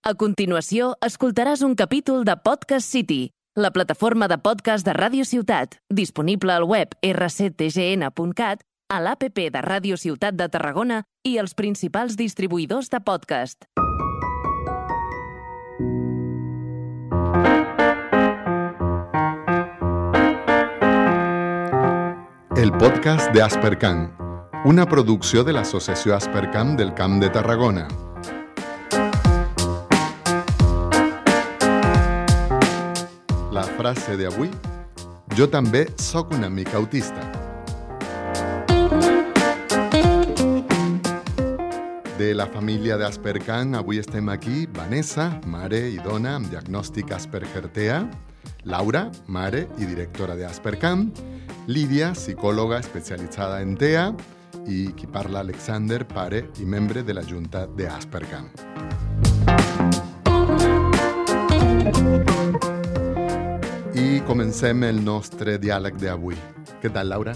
A continuació, escoltaràs un capítol de Podcast City, la plataforma de podcast de Ràdio Ciutat, disponible al web rctgn.cat, a l'APP de Ràdio Ciutat de Tarragona i els principals distribuïdors de podcast. El podcast de Aspercamp, una producció de l'associació Aspercamp del Camp de Tarragona. Frase d'avui, jo també sóc una mica. De la família d'Aspercamp, avui estem aquí Vanessa, mare i dona amb diagnòstic Asperger-TEA, Laura, mare i directora d'Aspercamp, Lídia, psicòloga especialitzada en TEA, i qui parla Alexander, pare i membre de la Junta d'Aspercamp. I comencem el nostre diàleg d'avui. Què tal, Laura?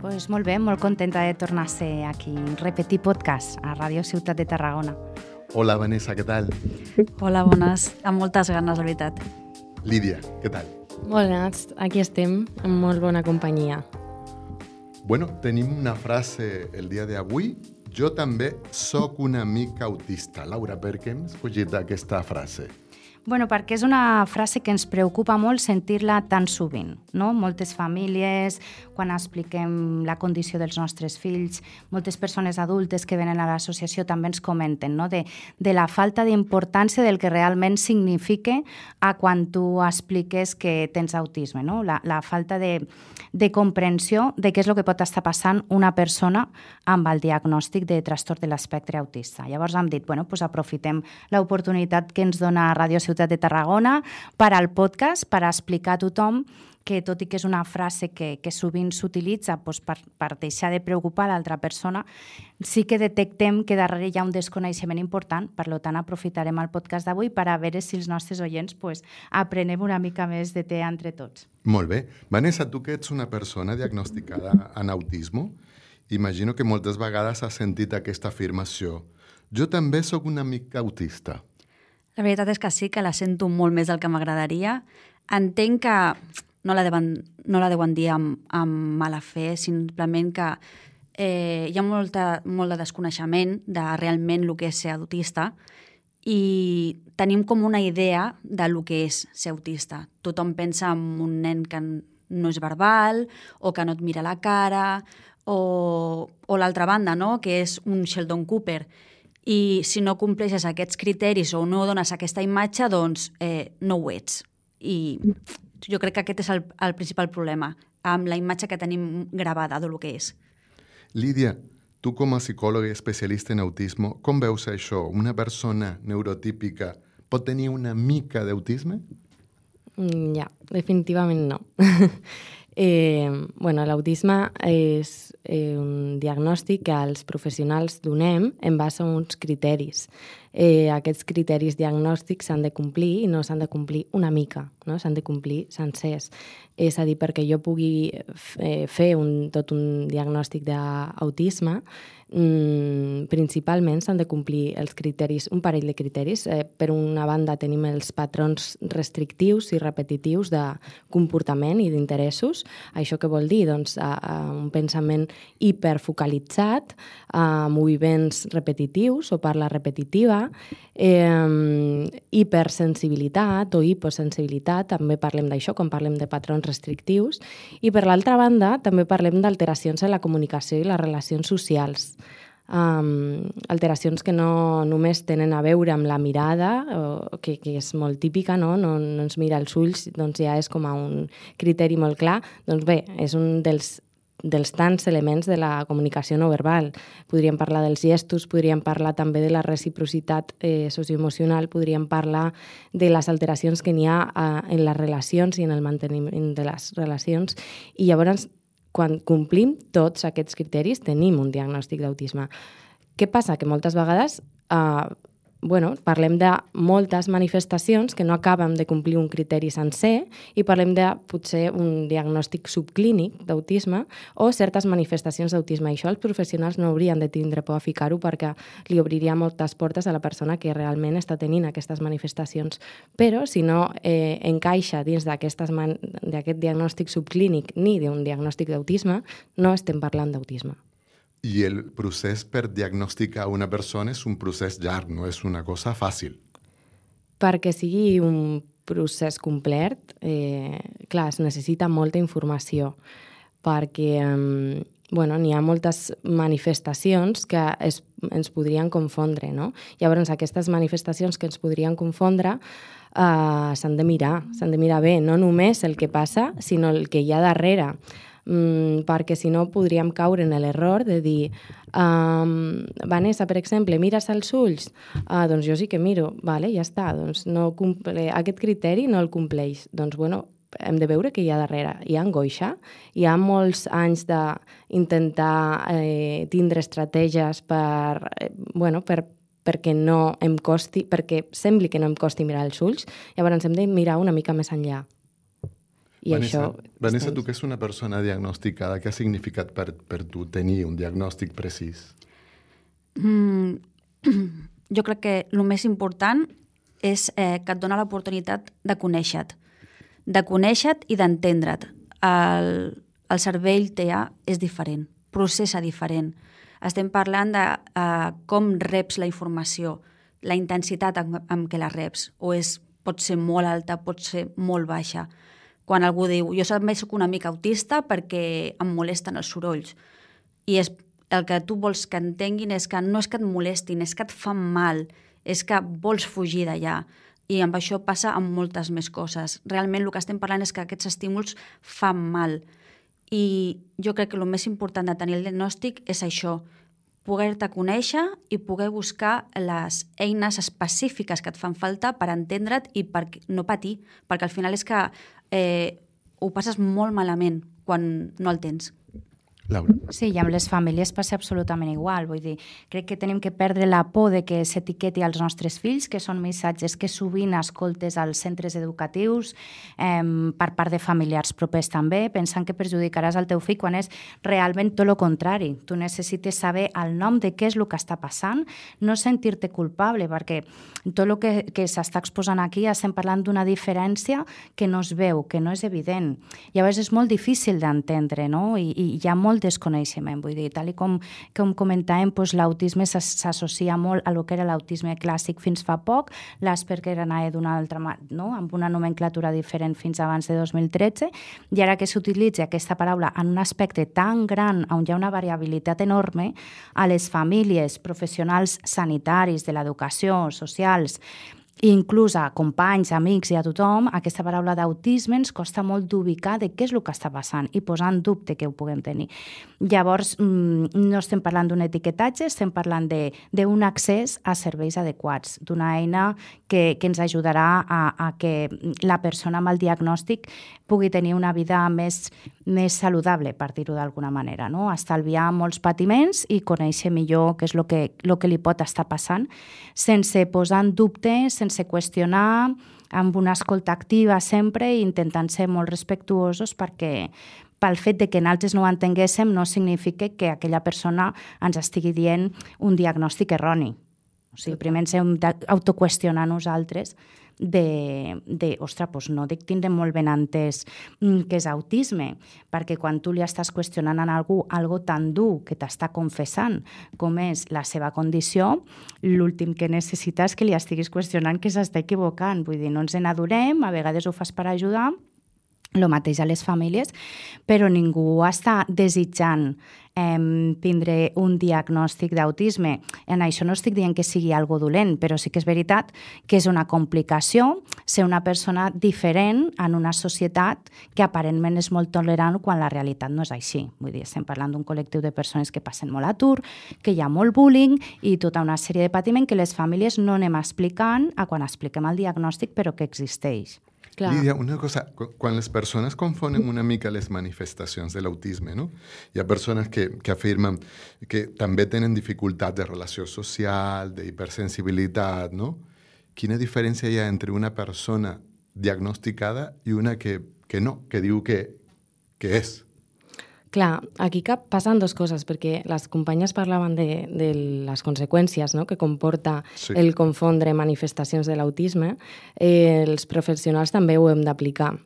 Pues molt bé, molt contenta de tornar a ser aquí, repetir podcast a Ràdio Ciutat de Tarragona. Hola, Vanessa, què tal? Hola, bones. Amb moltes ganes, de veritat. Lídia, què tal? Molt nats, aquí estem, amb molt bona companyia. Bueno, tenim una frase el dia d'avui. Jo també sóc una mica autista. Laura, per què hem escollit aquesta frase? Bueno, perquè és una frase que ens preocupa molt sentir-la tan sovint. No? Moltes famílies, quan expliquem la condició dels nostres fills, moltes persones adultes que venen a l'associació també ens comenten no? de, de la falta d'importància del que realment significa a quan tu expliques que tens autisme. No? La, la falta de, de comprensió de què és el que pot estar passant una persona amb el diagnòstic de trastorn de l'espectre autista. Llavors hem dit, bueno, pues aprofitem l'oportunitat que ens dona Ràdio Ciutat de Tarragona per al podcast, per explicar a tothom que tot i que és una frase que, que sovint s'utilitza doncs, per, per deixar de preocupar l'altra persona, sí que detectem que darrere hi ha un desconeixement important, per tant aprofitarem el podcast d'avui per a veure si els nostres oients pues, aprenem una mica més de té entre tots. Molt bé. Vanessa, tu que ets una persona diagnosticada en autisme, imagino que moltes vegades has sentit aquesta afirmació. Jo també sóc una mica autista. La veritat és que sí, que la sento molt més del que m'agradaria. Entenc que no la deuen, no la deuen dir amb, amb mala fe, simplement que eh, hi ha molta, molt de desconeixement de realment el que és ser autista i tenim com una idea de lo que és ser autista. Tothom pensa en un nen que no és verbal o que no et mira la cara o, o l'altra banda, no? que és un Sheldon Cooper i si no compleixes aquests criteris o no dones aquesta imatge, doncs eh, no ho ets. I jo crec que aquest és el, el principal problema, amb la imatge que tenim gravada del que és. Lídia, tu com a psicòloga i especialista en autisme, com veus això? Una persona neurotípica pot tenir una mica d'autisme? Mm, ja, definitivament no. eh, bueno, l'autisme és eh, un diagnòstic que els professionals donem en base a uns criteris. Eh, aquests criteris diagnòstics s'han de complir i no s'han de complir una mica, no? s'han de complir sencers. És a dir, perquè jo pugui eh, fer un, tot un diagnòstic d'autisme, mm, principalment s'han de complir els criteris, un parell de criteris. Eh, per una banda tenim els patrons restrictius i repetitius de comportament i d'interessos. Això què vol dir? Doncs a, a un pensament hiperfocalitzat, a moviments repetitius o parla repetitiva, eh, hipersensibilitat o hiposensibilitat, també parlem d'això quan parlem de patrons restrictius, i per l'altra banda també parlem d'alteracions en la comunicació i les relacions socials um, alteracions que no només tenen a veure amb la mirada, o, que, que és molt típica, no? no? no ens mira els ulls, doncs ja és com a un criteri molt clar. Doncs bé, és un dels dels tants elements de la comunicació no verbal. Podríem parlar dels gestos, podríem parlar també de la reciprocitat eh, socioemocional, podríem parlar de les alteracions que n'hi ha eh, en les relacions i en el manteniment de les relacions. I llavors quan complim tots aquests criteris, tenim un diagnòstic d'autisme. Què passa? Que moltes vegades eh, bueno, parlem de moltes manifestacions que no acaben de complir un criteri sencer i parlem de potser un diagnòstic subclínic d'autisme o certes manifestacions d'autisme. I això els professionals no haurien de tindre por a ficar-ho perquè li obriria moltes portes a la persona que realment està tenint aquestes manifestacions. Però si no eh, encaixa dins d'aquest diagnòstic subclínic ni d'un diagnòstic d'autisme, no estem parlant d'autisme. I el procés per diagnosticar una persona és un procés llarg, no és una cosa fàcil. Perquè sigui un procés complet, eh, clar, es necessita molta informació, perquè eh, bueno, n'hi ha moltes manifestacions que es, ens podrien confondre, no? Llavors, aquestes manifestacions que ens podrien confondre eh, s'han de mirar, s'han de mirar bé, no només el que passa, sinó el que hi ha darrere mm, perquè si no podríem caure en l'error de dir um, Vanessa, per exemple, mires als ulls? Uh, doncs jo sí que miro, vale, ja està, doncs no comple... aquest criteri no el compleix. Doncs bueno, hem de veure què hi ha darrere. Hi ha angoixa, hi ha molts anys d'intentar eh, tindre estratègies per, eh, bueno, per, perquè no em costi, perquè sembli que no em costi mirar els ulls, llavors hem de mirar una mica més enllà. I Vanessa, això... Vanessa, tu que és una persona diagnosticada, què ha significat per, per tu tenir un diagnòstic precís? Mm, jo crec que el més important és eh, que et dona l'oportunitat de conèixer-te, de conèixer-te i d'entendre't. El, el cervell TEA és diferent, processa diferent. Estem parlant de eh, com reps la informació, la intensitat amb, amb què la reps, o és, pot ser molt alta, pot ser molt baixa quan algú diu jo també sóc una mica autista perquè em molesten els sorolls. I és, el que tu vols que entenguin és que no és que et molestin, és que et fan mal, és que vols fugir d'allà. I amb això passa amb moltes més coses. Realment el que estem parlant és que aquests estímuls fan mal. I jo crec que el més important de tenir el diagnòstic és això, poder-te conèixer i poder buscar les eines específiques que et fan falta per entendre't i per no patir, perquè al final és que eh, ho passes molt malament quan no el tens. Laura. Sí, i amb les famílies passa absolutament igual. Vull dir, crec que tenim que perdre la por de que s'etiqueti als nostres fills, que són missatges que sovint escoltes als centres educatius eh, per part de familiars propers també, pensant que perjudicaràs el teu fill quan és realment tot el contrari. Tu necessites saber el nom de què és el que està passant, no sentir-te culpable, perquè tot el que, que s'està exposant aquí estem parlant d'una diferència que no es veu, que no és evident. Llavors és molt difícil d'entendre, no? I, I hi ha molt desconeixement. Vull dir, tal com, com comentàvem, doncs, l'autisme s'associa molt a lo que era l'autisme clàssic fins fa poc, l'Asperger anava d'una altra no? amb una nomenclatura diferent fins abans de 2013, i ara que s'utilitza aquesta paraula en un aspecte tan gran, on hi ha una variabilitat enorme, a les famílies, professionals sanitaris, de l'educació, socials, inclús a companys, amics i a tothom, aquesta paraula d'autisme ens costa molt d'ubicar de què és el que està passant i posar en dubte que ho puguem tenir. Llavors, mm, no estem parlant d'un etiquetatge, estem parlant d'un accés a serveis adequats, d'una eina que, que ens ajudarà a, a que la persona amb el diagnòstic pugui tenir una vida més, més saludable, per dir-ho d'alguna manera, no? estalviar molts patiments i conèixer millor què és el que, el que li pot estar passant, sense posar en dubte, sense qüestionar, amb una escolta activa sempre i intentant ser molt respectuosos perquè pel fet de que nosaltres no ho entenguéssim no significa que aquella persona ens estigui dient un diagnòstic erroni. O sigui, primer ens hem d'autoqüestionar nosaltres de, de ostres, doncs no dic tindre molt ben entès mm, que és autisme, perquè quan tu li estàs qüestionant a algú algo tan dur que t'està confessant com és la seva condició, l'últim que necessites que li estiguis qüestionant que s'està equivocant. Vull dir, no ens n'adorem, a vegades ho fas per ajudar, el mateix a les famílies, però ningú està desitjant eh, tindre un diagnòstic d'autisme. En això no estic dient que sigui algo dolent, però sí que és veritat que és una complicació ser una persona diferent en una societat que aparentment és molt tolerant quan la realitat no és així. Vull dir, estem parlant d'un col·lectiu de persones que passen molt atur, que hi ha molt bullying i tota una sèrie de patiment que les famílies no anem explicant a quan expliquem el diagnòstic, però que existeix. Clar. Lídia, una cosa, quan les persones confonen una mica les manifestacions de l'autisme, no? hi ha persones que, que afirmen que també tenen dificultat de relació social, d'hipersensibilitat, no? Quina diferència hi ha entre una persona diagnosticada i una que, que no, que diu que, que és? Clar, aquí cap, passen dues coses, perquè les companyes parlaven de, de les conseqüències no? que comporta sí. el confondre manifestacions de l'autisme. Eh, els professionals també ho hem d'aplicar.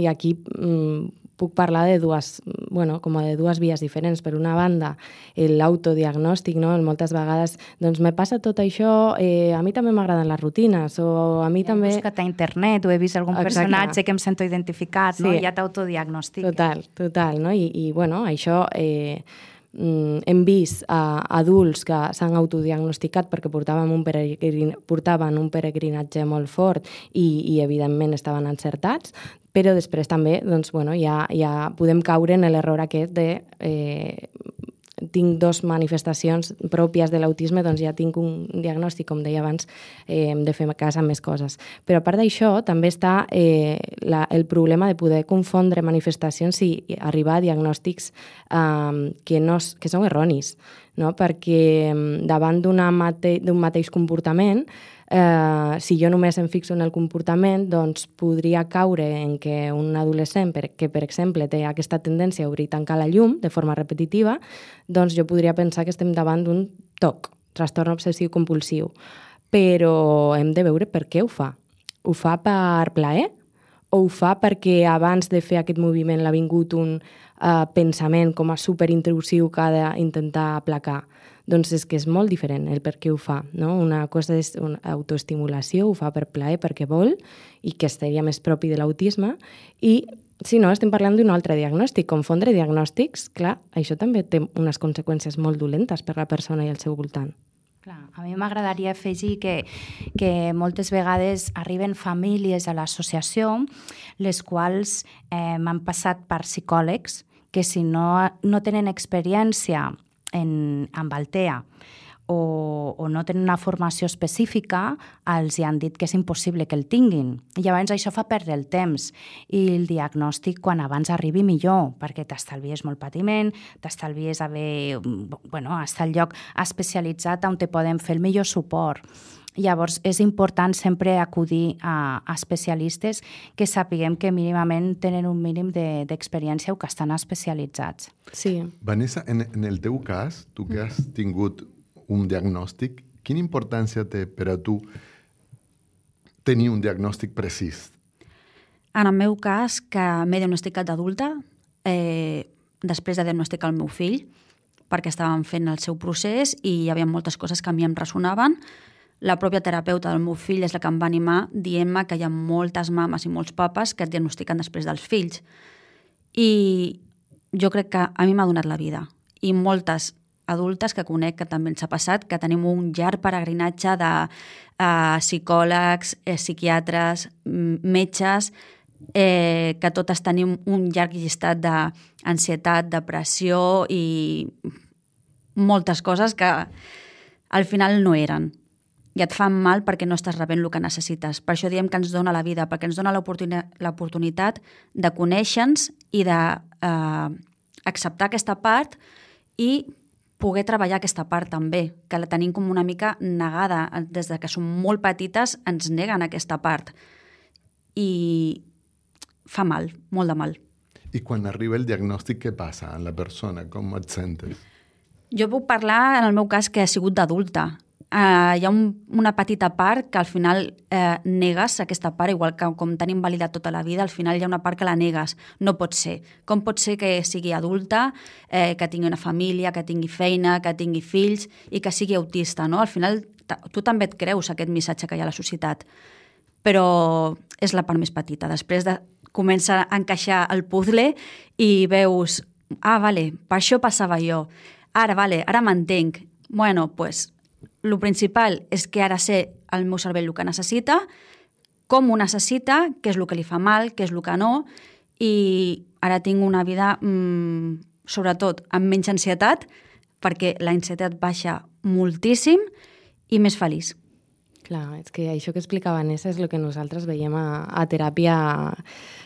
I aquí mm, puc parlar de dues, bueno, com de dues vies diferents. Per una banda, l'autodiagnòstic, no? moltes vegades, doncs me passa tot això, eh, a mi també m'agraden les rutines, o a mi ja també... He buscat a internet, o he vist algun Exacte. personatge que em sento identificat, sí. no? ja t'autodiagnostic. Total, total, no? I, i bueno, això... Eh, mm, hem vist a adults que s'han autodiagnosticat perquè portaven un, peregrin, portaven un peregrinatge molt fort i, i evidentment estaven encertats, però després també doncs, bueno, ja, ja podem caure en l'error aquest de eh, tinc dos manifestacions pròpies de l'autisme, doncs ja tinc un diagnòstic, com deia abans, eh, hem de fer casa més coses. Però a part d'això, també està eh, la, el problema de poder confondre manifestacions i arribar a diagnòstics eh, que, no, que són erronis, no? perquè davant d'un mate, mateix comportament eh, si jo només em fixo en el comportament, doncs podria caure en que un adolescent per, que, per exemple, té aquesta tendència a obrir i tancar la llum de forma repetitiva, doncs jo podria pensar que estem davant d'un TOC, trastorn obsessiu compulsiu. Però hem de veure per què ho fa. Ho fa per plaer? O ho fa perquè abans de fer aquest moviment l'ha vingut un uh, pensament com a superintrusiu que ha d'intentar aplacar? Doncs és que és molt diferent el per què ho fa. No? Una cosa és una autoestimulació, ho fa per plaer, perquè vol, i que estaria més propi de l'autisme, i si no, estem parlant d'un altre diagnòstic. Confondre diagnòstics, clar, això també té unes conseqüències molt dolentes per la persona i el seu voltant. Clar, a mi m'agradaria afegir que, que moltes vegades arriben famílies a l'associació les quals eh, m'han passat per psicòlegs que si no, no tenen experiència en, amb Altea o, o no tenen una formació específica, els hi han dit que és impossible que el tinguin. I llavors això fa perdre el temps i el diagnòstic quan abans arribi millor, perquè t'estalvies molt patiment, t'estalvies haver, bueno, estar al lloc especialitzat on te poden fer el millor suport. Llavors, és important sempre acudir a, a especialistes que sapiguem que mínimament tenen un mínim d'experiència de, o que estan especialitzats. Sí. Vanessa, en, en el teu cas, tu que has tingut un diagnòstic, quina importància té per a tu tenir un diagnòstic precís? En el meu cas, que m'he diagnosticat d'adulta, eh, després de diagnosticar el meu fill, perquè estàvem fent el seu procés i hi havia moltes coses que a mi em ressonaven, la pròpia terapeuta del meu fill és la que em va animar dient-me que hi ha moltes mames i molts papes que es diagnostiquen després dels fills. I jo crec que a mi m'ha donat la vida. I moltes adultes que conec que també ens ha passat, que tenim un llarg peregrinatge de uh, psicòlegs, eh, psiquiatres, metges, eh, que totes tenim un llarg llistat d'ansietat, depressió i moltes coses que al final no eren i et fan mal perquè no estàs rebent el que necessites. Per això diem que ens dona la vida, perquè ens dona l'oportunitat de conèixer-nos i d'acceptar de, eh, aquesta part i poder treballar aquesta part també, que la tenim com una mica negada. Des de que som molt petites ens neguen aquesta part. I fa mal, molt de mal. I quan arriba el diagnòstic, què passa en la persona? Com et sentes? Jo puc parlar, en el meu cas, que ha sigut d'adulta eh, hi ha un, una petita part que al final eh, negues aquesta part, igual que com tenim validat tota la vida, al final hi ha una part que la negues. No pot ser. Com pot ser que sigui adulta, eh, que tingui una família, que tingui feina, que tingui fills i que sigui autista, no? Al final tu també et creus aquest missatge que hi ha a la societat, però és la part més petita. Després de comença a encaixar el puzzle i veus, ah, vale, per això passava jo. Ara, vale, ara m'entenc. Bueno, pues el principal és que ara sé el meu cervell el que necessita, com ho necessita, què és el que li fa mal, què és el que no, i ara tinc una vida, mmm, sobretot, amb menys ansietat, perquè la ansietat baixa moltíssim i més feliç. Clar, és que això que explicava Vanessa és el que nosaltres veiem a, a teràpia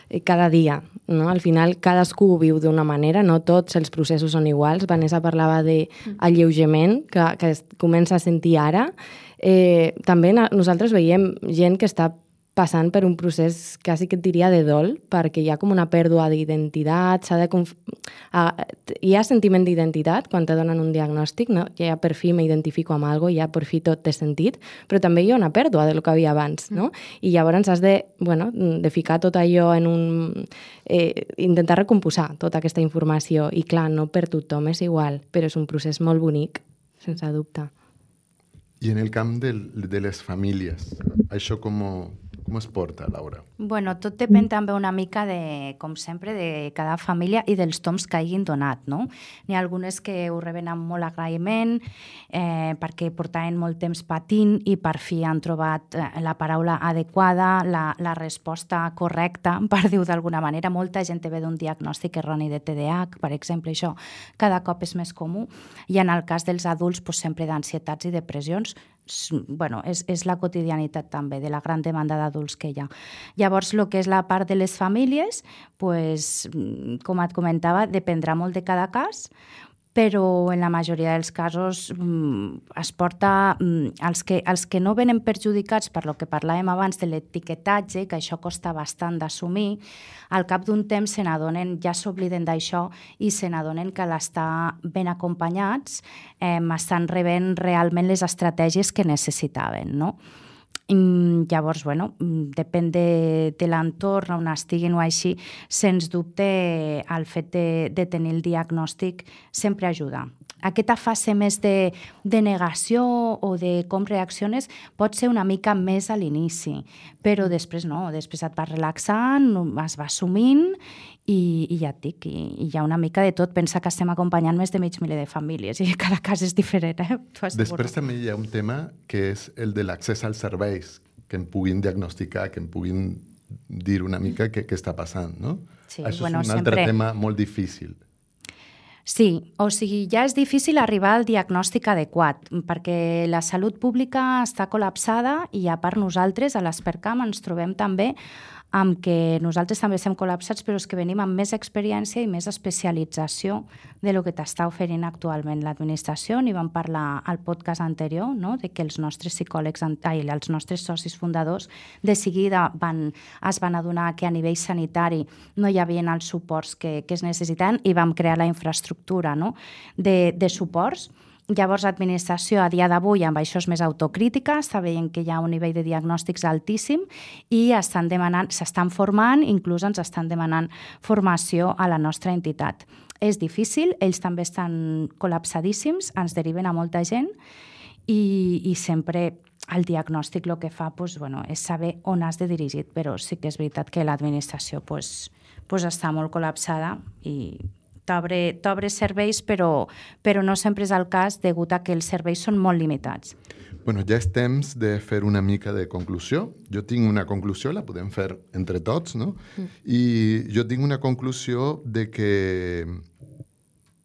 eh, cada dia. No? Al final, cadascú ho viu d'una manera, no tots els processos són iguals. Vanessa parlava d'alleugement, que, que es comença a sentir ara. Eh, també nosaltres veiem gent que està passant per un procés quasi que et diria de dol, perquè hi ha com una pèrdua d'identitat, s'ha de conf... hi ha sentiment d'identitat quan te donen un diagnòstic, no? ja per fi m'identifico amb algo, ja per fi tot té sentit, però també hi ha una pèrdua de lo que havia abans, no? Mm. I llavors has de, bueno, de ficar tot allò en un... Eh, intentar recomposar tota aquesta informació, i clar, no per tothom és igual, però és un procés molt bonic, sense dubte. I en el camp del, de les famílies, això com, com es porta, Laura? Bueno, tot depèn també una mica de, com sempre, de cada família i dels toms que hagin donat, no? N'hi ha algunes que ho reben amb molt agraïment eh, perquè portaven molt temps patint i per fi han trobat eh, la paraula adequada, la, la resposta correcta, per dir-ho d'alguna manera. Molta gent ve d'un diagnòstic erroni de TDAH, per exemple, això cada cop és més comú. I en el cas dels adults, pues, sempre d'ansietats i depressions, bueno, és, és la quotidianitat també de la gran demanda d'adults que hi ha. Llavors, el que és la part de les famílies, pues, com et comentava, dependrà molt de cada cas, però en la majoria dels casos mm, es porta mm, els, que, els que no venen perjudicats per lo que parlàvem abans de l'etiquetatge, que això costa bastant d'assumir, al cap d'un temps se n'adonen, ja s'obliden d'això i se n'adonen que l'estar ben acompanyats eh, estan rebent realment les estratègies que necessitaven, no? I llavors, bueno, depèn de, de l'entorn on estiguin o així, sens dubte el fet de, de tenir el diagnòstic sempre ajuda. Aquesta fase més de, de negació o de com reacciones pot ser una mica més a l'inici, però després no, després et vas relaxant, es va assumint i, i ja et dic, i, i hi ha una mica de tot. Pensa que estem acompanyant més de mig miler de famílies i cada cas és diferent. Eh? Després també hi ha un tema que és el de l'accés als serveis, que em puguin diagnosticar, que em puguin dir una mica què, què està passant, no? Sí, Això bueno, és un sempre... altre tema molt difícil. Sí, o sigui, ja és difícil arribar al diagnòstic adequat, perquè la salut pública està col·lapsada i a part nosaltres, a l'Espercam, ens trobem també amb que nosaltres també estem col·lapsats, però és que venim amb més experiència i més especialització de lo que t'està oferint actualment l'administració. N'hi vam parlar al podcast anterior, no? de que els nostres psicòlegs, ai, els nostres socis fundadors, de seguida van, es van adonar que a nivell sanitari no hi havia els suports que, que es necessitaven i vam crear la infraestructura no? de, de suports Llavors, l'administració a dia d'avui amb això és més autocrítica, està veient que hi ha un nivell de diagnòstics altíssim i estan demanant, s'estan formant, inclús ens estan demanant formació a la nostra entitat. És difícil, ells també estan col·lapsadíssims, ens deriven a molta gent i, i sempre el diagnòstic el que fa pues, bueno, és saber on has de dirigir, però sí que és veritat que l'administració pues, pues està molt col·lapsada i t'obre serveis, però, però no sempre és el cas degut a que els serveis són molt limitats. Bueno, ja és temps de fer una mica de conclusió. Jo tinc una conclusió, la podem fer entre tots, no? Mm. I jo tinc una conclusió de que,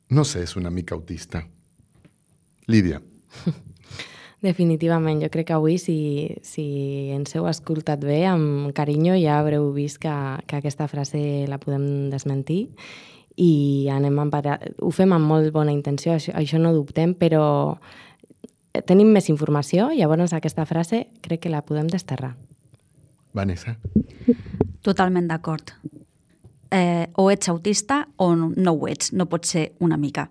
no sé, és una mica autista. Lídia. Definitivament, jo crec que avui, si, si ens heu escoltat bé, amb carinyo, ja haureu vist que, que aquesta frase la podem desmentir i anem a parar. Ho fem amb molt bona intenció, això, això no dubtem, però tenim més informació, llavors aquesta frase crec que la podem desterrar. Vanessa? Totalment d'acord. Eh, o ets autista o no ho ets, no pot ser una mica.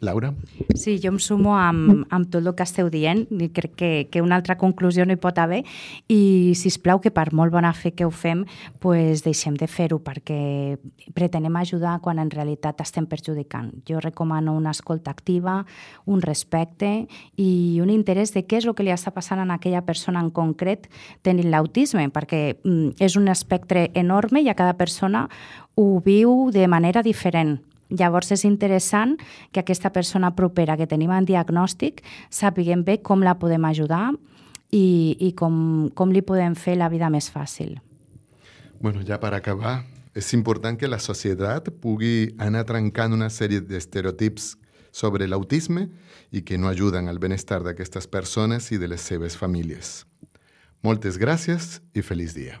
Laura? Sí, jo em sumo amb, amb tot el que esteu dient i crec que, que una altra conclusió no hi pot haver i, si plau que per molt bona fe que ho fem, pues deixem de fer-ho perquè pretenem ajudar quan en realitat estem perjudicant. Jo recomano una escolta activa, un respecte i un interès de què és el que li està passant a aquella persona en concret tenint l'autisme, perquè mm, és un espectre enorme i a cada persona ho viu de manera diferent Llavors és interessant que aquesta persona propera que tenim en diagnòstic sapiguem bé com la podem ajudar i, i com, com li podem fer la vida més fàcil. Bueno, ja per acabar, és important que la societat pugui anar trencant una sèrie d'estereotips sobre l'autisme i que no ajuden al benestar d'aquestes persones i de les seves famílies. Moltes gràcies i feliç dia.